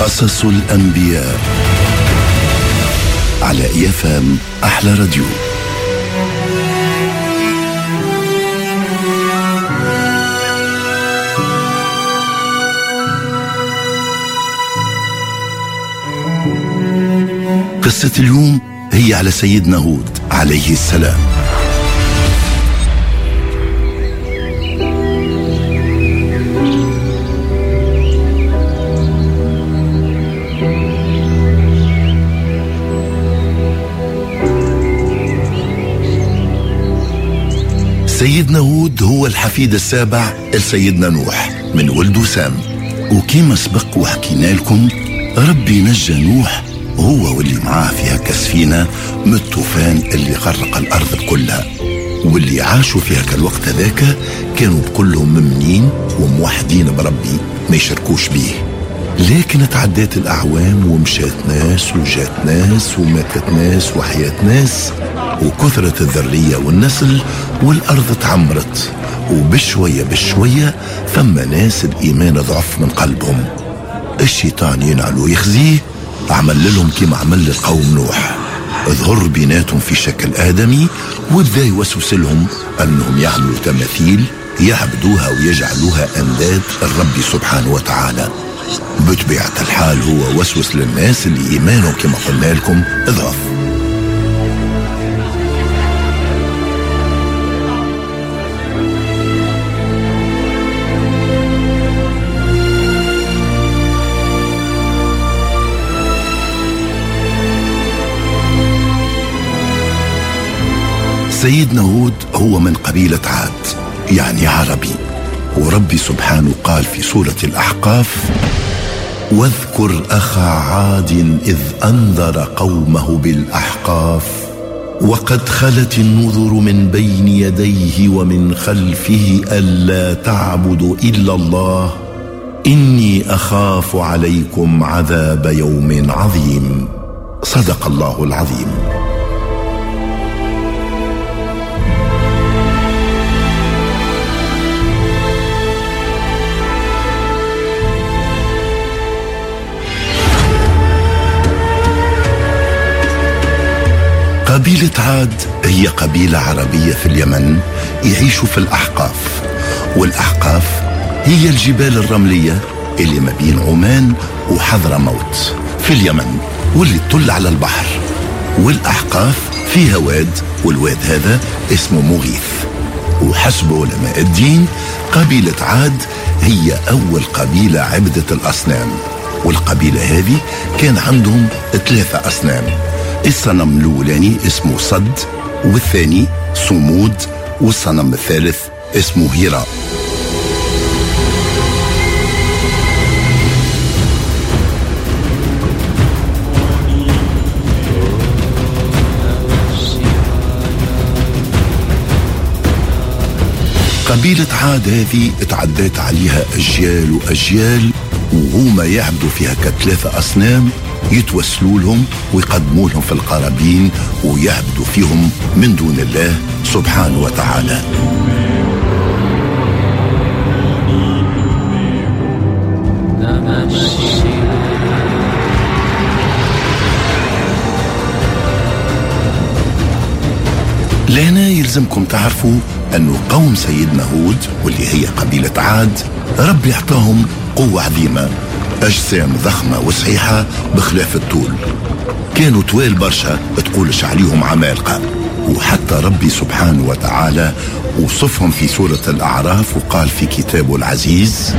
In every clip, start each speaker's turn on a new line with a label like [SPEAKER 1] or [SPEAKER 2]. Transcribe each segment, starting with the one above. [SPEAKER 1] قصص الأنبياء على إيفام أحلى راديو قصة اليوم هي على سيدنا هود عليه السلام هو الحفيد السابع لسيدنا نوح من ولده سام وكيما سبق وحكينا لكم ربي نجى نوح هو واللي معاه في هكا السفينة من الطوفان اللي غرق الأرض كلها واللي عاشوا في هكا الوقت هذاك كانوا بكلهم ممنين وموحدين بربي ما يشاركوش بيه لكن تعدات الأعوام ومشات ناس وجات ناس وماتت ناس وحياة ناس وكثرت الذرية والنسل والأرض تعمرت وبشوية بشوية فما ناس الإيمان ضعف من قلبهم الشيطان ينعل ويخزيه عمل لهم كما عمل للقوم نوح ظهر بيناتهم في شكل آدمي وبدا يوسوس لهم أنهم يعملوا تماثيل يعبدوها ويجعلوها أنداد الرب سبحانه وتعالى بطبيعة الحال هو وسوس للناس اللي إيمانهم كما قلنا لكم ضعف سيدنا هود هو من قبيلة عاد يعني عربي وربي سبحانه قال في سورة الأحقاف واذكر أخا عاد إذ أنذر قومه بالأحقاف وقد خلت النذر من بين يديه ومن خلفه الا تعبدوا الا الله اني اخاف عليكم عذاب يوم عظيم صدق الله العظيم قبيلة عاد هي قبيلة عربية في اليمن يعيشوا في الأحقاف والأحقاف هي الجبال الرملية اللي ما بين عمان وحضرموت في اليمن واللي تطل على البحر والأحقاف فيها واد والواد هذا اسمه مغيث وحسب علماء الدين قبيلة عاد هي أول قبيلة عبدت الأصنام والقبيلة هذه كان عندهم ثلاثة أصنام الصنم الاولاني اسمه صد والثاني صمود والصنم الثالث اسمه هيرا قبيلة عاد هذه تعدات عليها أجيال وأجيال وهما يعبدوا فيها كثلاثة أصنام يتوسلوا لهم ويقدموا لهم في القرابين ويعبدوا فيهم من دون الله سبحانه وتعالى لهنا يلزمكم تعرفوا أنه قوم سيدنا هود واللي هي قبيلة عاد رب يعطاهم قوة عظيمة أجسام ضخمة وصحيحة بخلاف الطول كانوا طوال برشا تقولش عليهم عمالقة وحتى ربي سبحانه وتعالى وصفهم في سورة الأعراف وقال في كتابه العزيز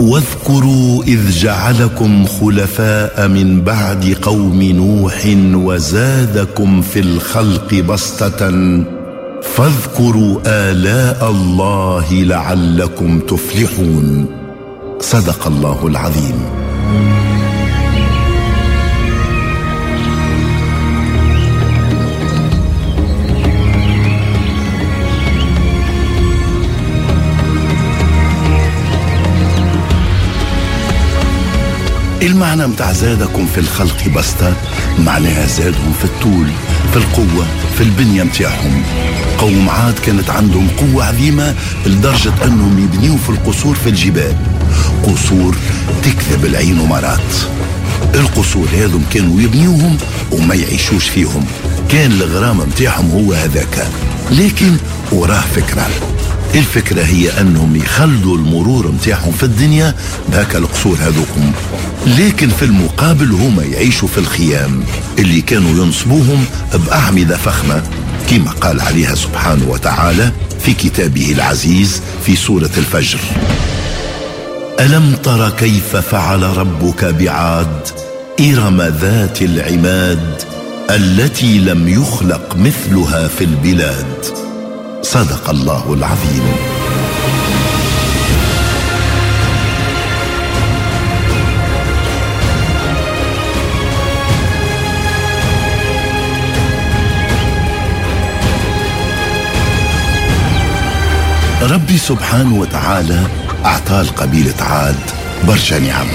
[SPEAKER 1] واذكروا إذ جعلكم خلفاء من بعد قوم نوح وزادكم في الخلق بسطة فاذكروا آلاء الله لعلكم تفلحون صدق الله العظيم المعنى متاع زادكم في الخلق بسطة معناها زادهم في الطول في القوة في البنية متاعهم قوم عاد كانت عندهم قوة عظيمة لدرجة أنهم يبنيوا في القصور في الجبال قصور تكذب العين مرات القصور هذم كانوا يبنيوهم وما يعيشوش فيهم كان الغرام متاعهم هو هذاك لكن وراه فكرة الفكرة هي أنهم يخلوا المرور متاعهم في الدنيا بهاك القصور هذوكم لكن في المقابل هما يعيشوا في الخيام اللي كانوا ينصبوهم بأعمدة فخمة كما قال عليها سبحانه وتعالى في كتابه العزيز في سورة الفجر الم تر كيف فعل ربك بعاد ارم ذات العماد التي لم يخلق مثلها في البلاد صدق الله العظيم ربي سبحانه وتعالى أعطال قبيلة عاد برشا نعم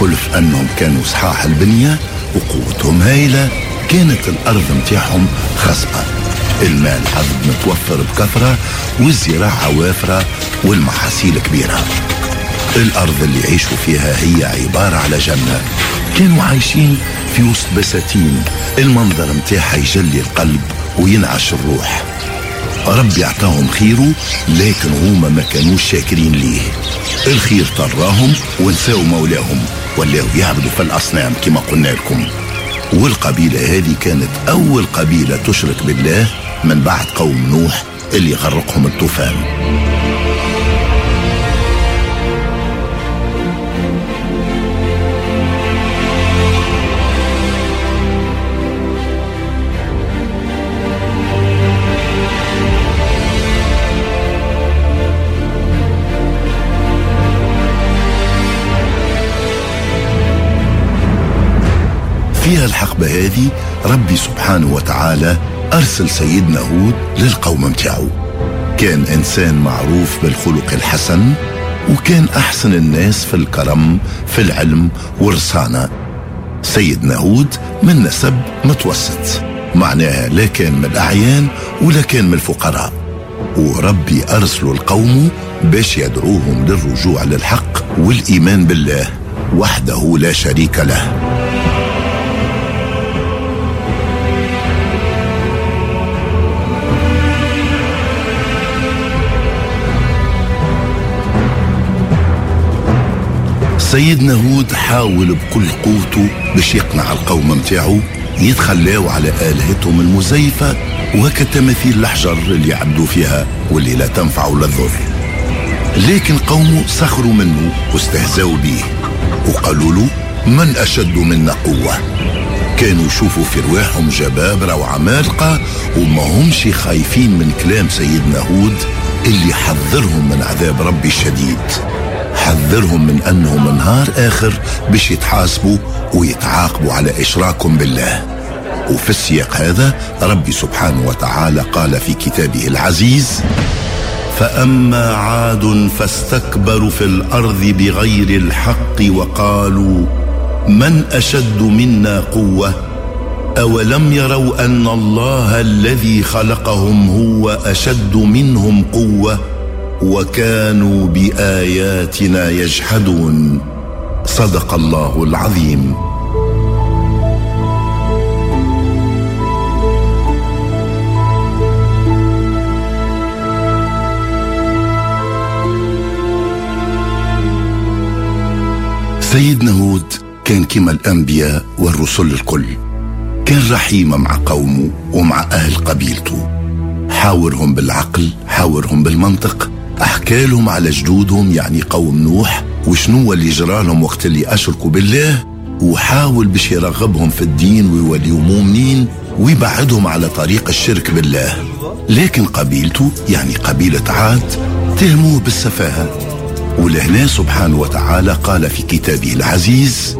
[SPEAKER 1] خلف أنهم كانوا صحاح البنية وقوتهم هايلة كانت الأرض متاعهم خصبة المال الحظ متوفر بكثرة والزراعة وافرة والمحاصيل كبيرة الأرض اللي عيشوا فيها هي عبارة على جنة كانوا عايشين في وسط بساتين المنظر متاعها يجلي القلب وينعش الروح ربي عطاهم خيره لكن هما ما كانوش شاكرين ليه الخير طراهم ونساو مولاهم ولاو يعبدوا في الأصنام كما قلنا لكم والقبيلة هذه كانت أول قبيلة تشرك بالله من بعد قوم نوح اللي غرقهم الطوفان فيها الحقبة هذه ربي سبحانه وتعالى أرسل سيدنا هود للقوم متاعو كان إنسان معروف بالخلق الحسن وكان أحسن الناس في الكرم في العلم والرصانة سيدنا هود من نسب متوسط معناها لا كان من الأعيان ولا كان من الفقراء وربي أرسلوا القوم باش يدعوهم للرجوع للحق والإيمان بالله وحده لا شريك له سيدنا هود حاول بكل قوته باش يقنع القوم متاعو يتخلاو على آلهتهم المزيفة وهكا تماثيل الحجر اللي عبدوا فيها واللي لا تنفع ولا تضر لكن قومه سخروا منه واستهزأوا به وقالوا له من أشد منا قوة كانوا يشوفوا في رواحهم جبابرة وعمالقة وما همش خايفين من كلام سيدنا هود اللي حذرهم من عذاب ربي الشديد حذرهم من أنهم نهار آخر باش يتحاسبوا ويتعاقبوا على إشراكهم بالله وفي السياق هذا ربي سبحانه وتعالى قال في كتابه العزيز فأما عاد فاستكبروا في الأرض بغير الحق وقالوا من أشد منا قوة أولم يروا أن الله الذي خلقهم هو أشد منهم قوة وكانوا باياتنا يجحدون صدق الله العظيم سيدنا هود كان كما الأنبياء والرسل الكل كان رحيما مع قومه ومع أهل قبيلته حاورهم بالعقل حاورهم بالمنطق أحكالهم على جدودهم يعني قوم نوح وشنو اللي جرالهم وقت اللي أشركوا بالله وحاول باش يرغبهم في الدين ويوليوا مؤمنين ويبعدهم على طريق الشرك بالله لكن قبيلته يعني قبيلة عاد تهموه بالسفاهة ولهنا سبحانه وتعالى قال في كتابه العزيز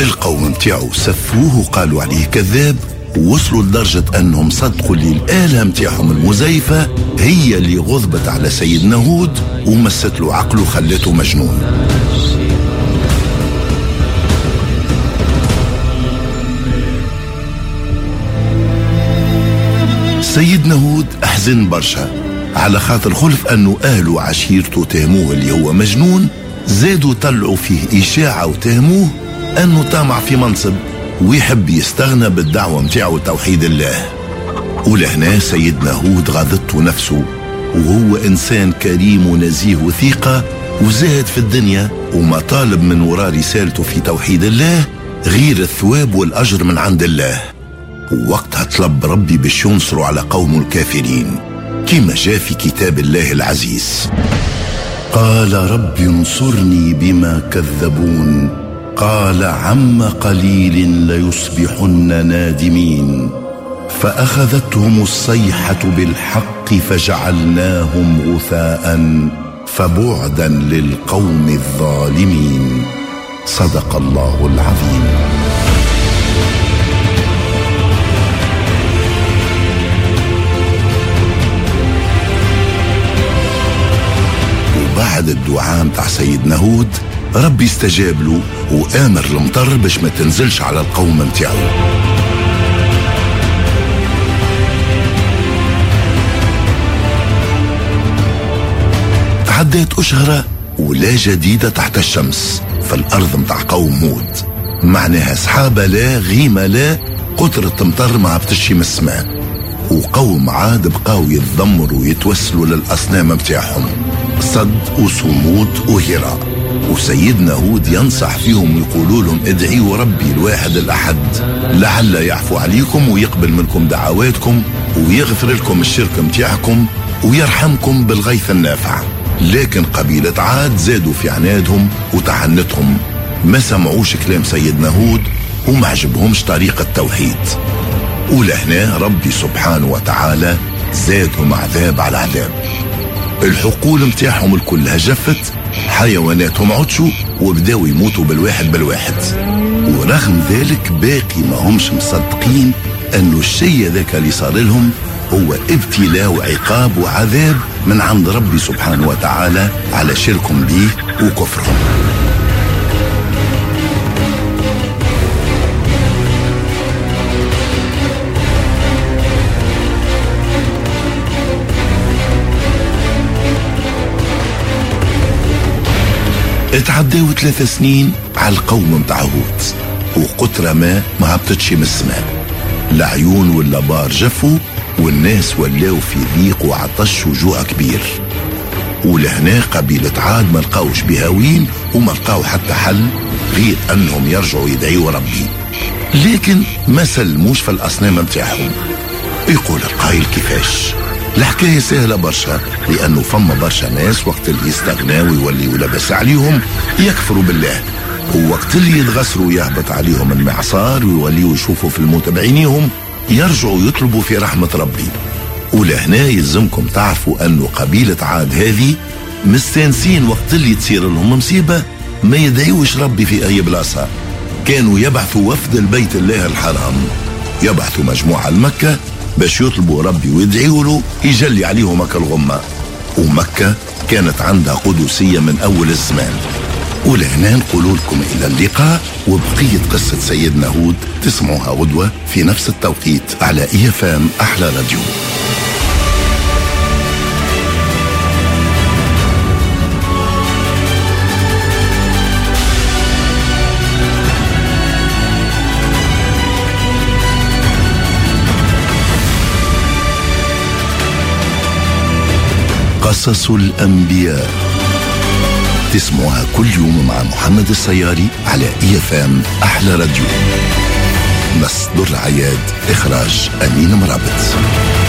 [SPEAKER 1] القوم نتاعو سفوه وقالوا عليه كذاب وصلوا لدرجة أنهم صدقوا اللي الآلة متاعهم المزيفة هي اللي غضبت على سيدنا هود ومست له عقله وخلته مجنون سيدنا هود أحزن برشا على خاطر خلف أنه أهله وعشيرته تهموه اللي هو مجنون زادوا طلعوا فيه إشاعة وتهموه أنه طامع في منصب ويحب يستغنى بالدعوة متاعو توحيد الله ولهنا سيدنا هود غاضته نفسه وهو إنسان كريم ونزيه وثيقة وزاهد في الدنيا وما طالب من وراء رسالته في توحيد الله غير الثواب والأجر من عند الله ووقتها طلب ربي باش ينصروا على قوم الكافرين كما جاء في كتاب الله العزيز قال رب انصرني بما كذبون قال عم قليل ليصبحن نادمين فاخذتهم الصيحه بالحق فجعلناهم غثاء فبعدا للقوم الظالمين صدق الله العظيم وبعد الدعاء متاع سيدنا هود ربي استجاب له وآمر المطر باش ما تنزلش على القوم متاعو عدات أشهرة ولا جديدة تحت الشمس في الأرض متاع قوم موت معناها سحابة لا غيمة لا قطرة مطر ما هبطش من السماء وقوم عاد بقاو يتذمروا ويتوسلوا للأصنام متاعهم صد وصمود وهراء وسيدنا هود ينصح فيهم ويقولوا لهم ادعيوا ربي الواحد الأحد لعل يعفو عليكم ويقبل منكم دعواتكم ويغفر لكم الشرك متاعكم ويرحمكم بالغيث النافع لكن قبيلة عاد زادوا في عنادهم وتعنتهم ما سمعوش كلام سيدنا هود وما عجبهمش طريقة التوحيد ولهنا ربي سبحانه وتعالى زادهم عذاب على عذاب الحقول متاعهم الكلها جفت حيوانات هم عطشوا وبداوا يموتوا بالواحد بالواحد ورغم ذلك باقي ما همش مصدقين انه الشيء ذاك اللي صار لهم هو ابتلاء وعقاب وعذاب من عند ربي سبحانه وتعالى على شركهم به وكفرهم تعداو ثلاثة سنين على القوم هوت وقطرة ما ما هبطتش من السماء العيون واللبار جفوا والناس ولاو في ضيق وعطش وجوع كبير ولهنا قبيلة عاد ما لقاوش بهاوين وما لقاو حتى حل غير انهم يرجعوا يدعيوا ربي لكن ما سلموش في الاصنام متاعهم يقول القائل كيفاش الحكاية سهلة برشا لأنه فما برشا ناس وقت اللي يستغناو ويوليو ولبس عليهم يكفروا بالله ووقت اللي يتغسروا يهبط عليهم المعصار ويوليوا يشوفوا في الموت بعينيهم يرجعوا يطلبوا في رحمة ربي ولهنا يلزمكم تعرفوا أنه قبيلة عاد هذه مستانسين وقت اللي تصير لهم مصيبة ما يدعيوش ربي في أي بلاصة كانوا يبعثوا وفد البيت الله الحرام يبعثوا مجموعة لمكة باش يطلبوا ربي ويدعيوا له يجلي عليهم هكا الغمة ومكة كانت عندها قدسية من أول الزمان ولهنا نقول لكم إلى اللقاء وبقية قصة سيدنا هود تسمعوها غدوة في نفس التوقيت على إيفان أحلى راديو قصص الأنبياء تسمعها كل يوم مع محمد السياري على اي اف ام احلى راديو مصدر العياد اخراج امين مرابط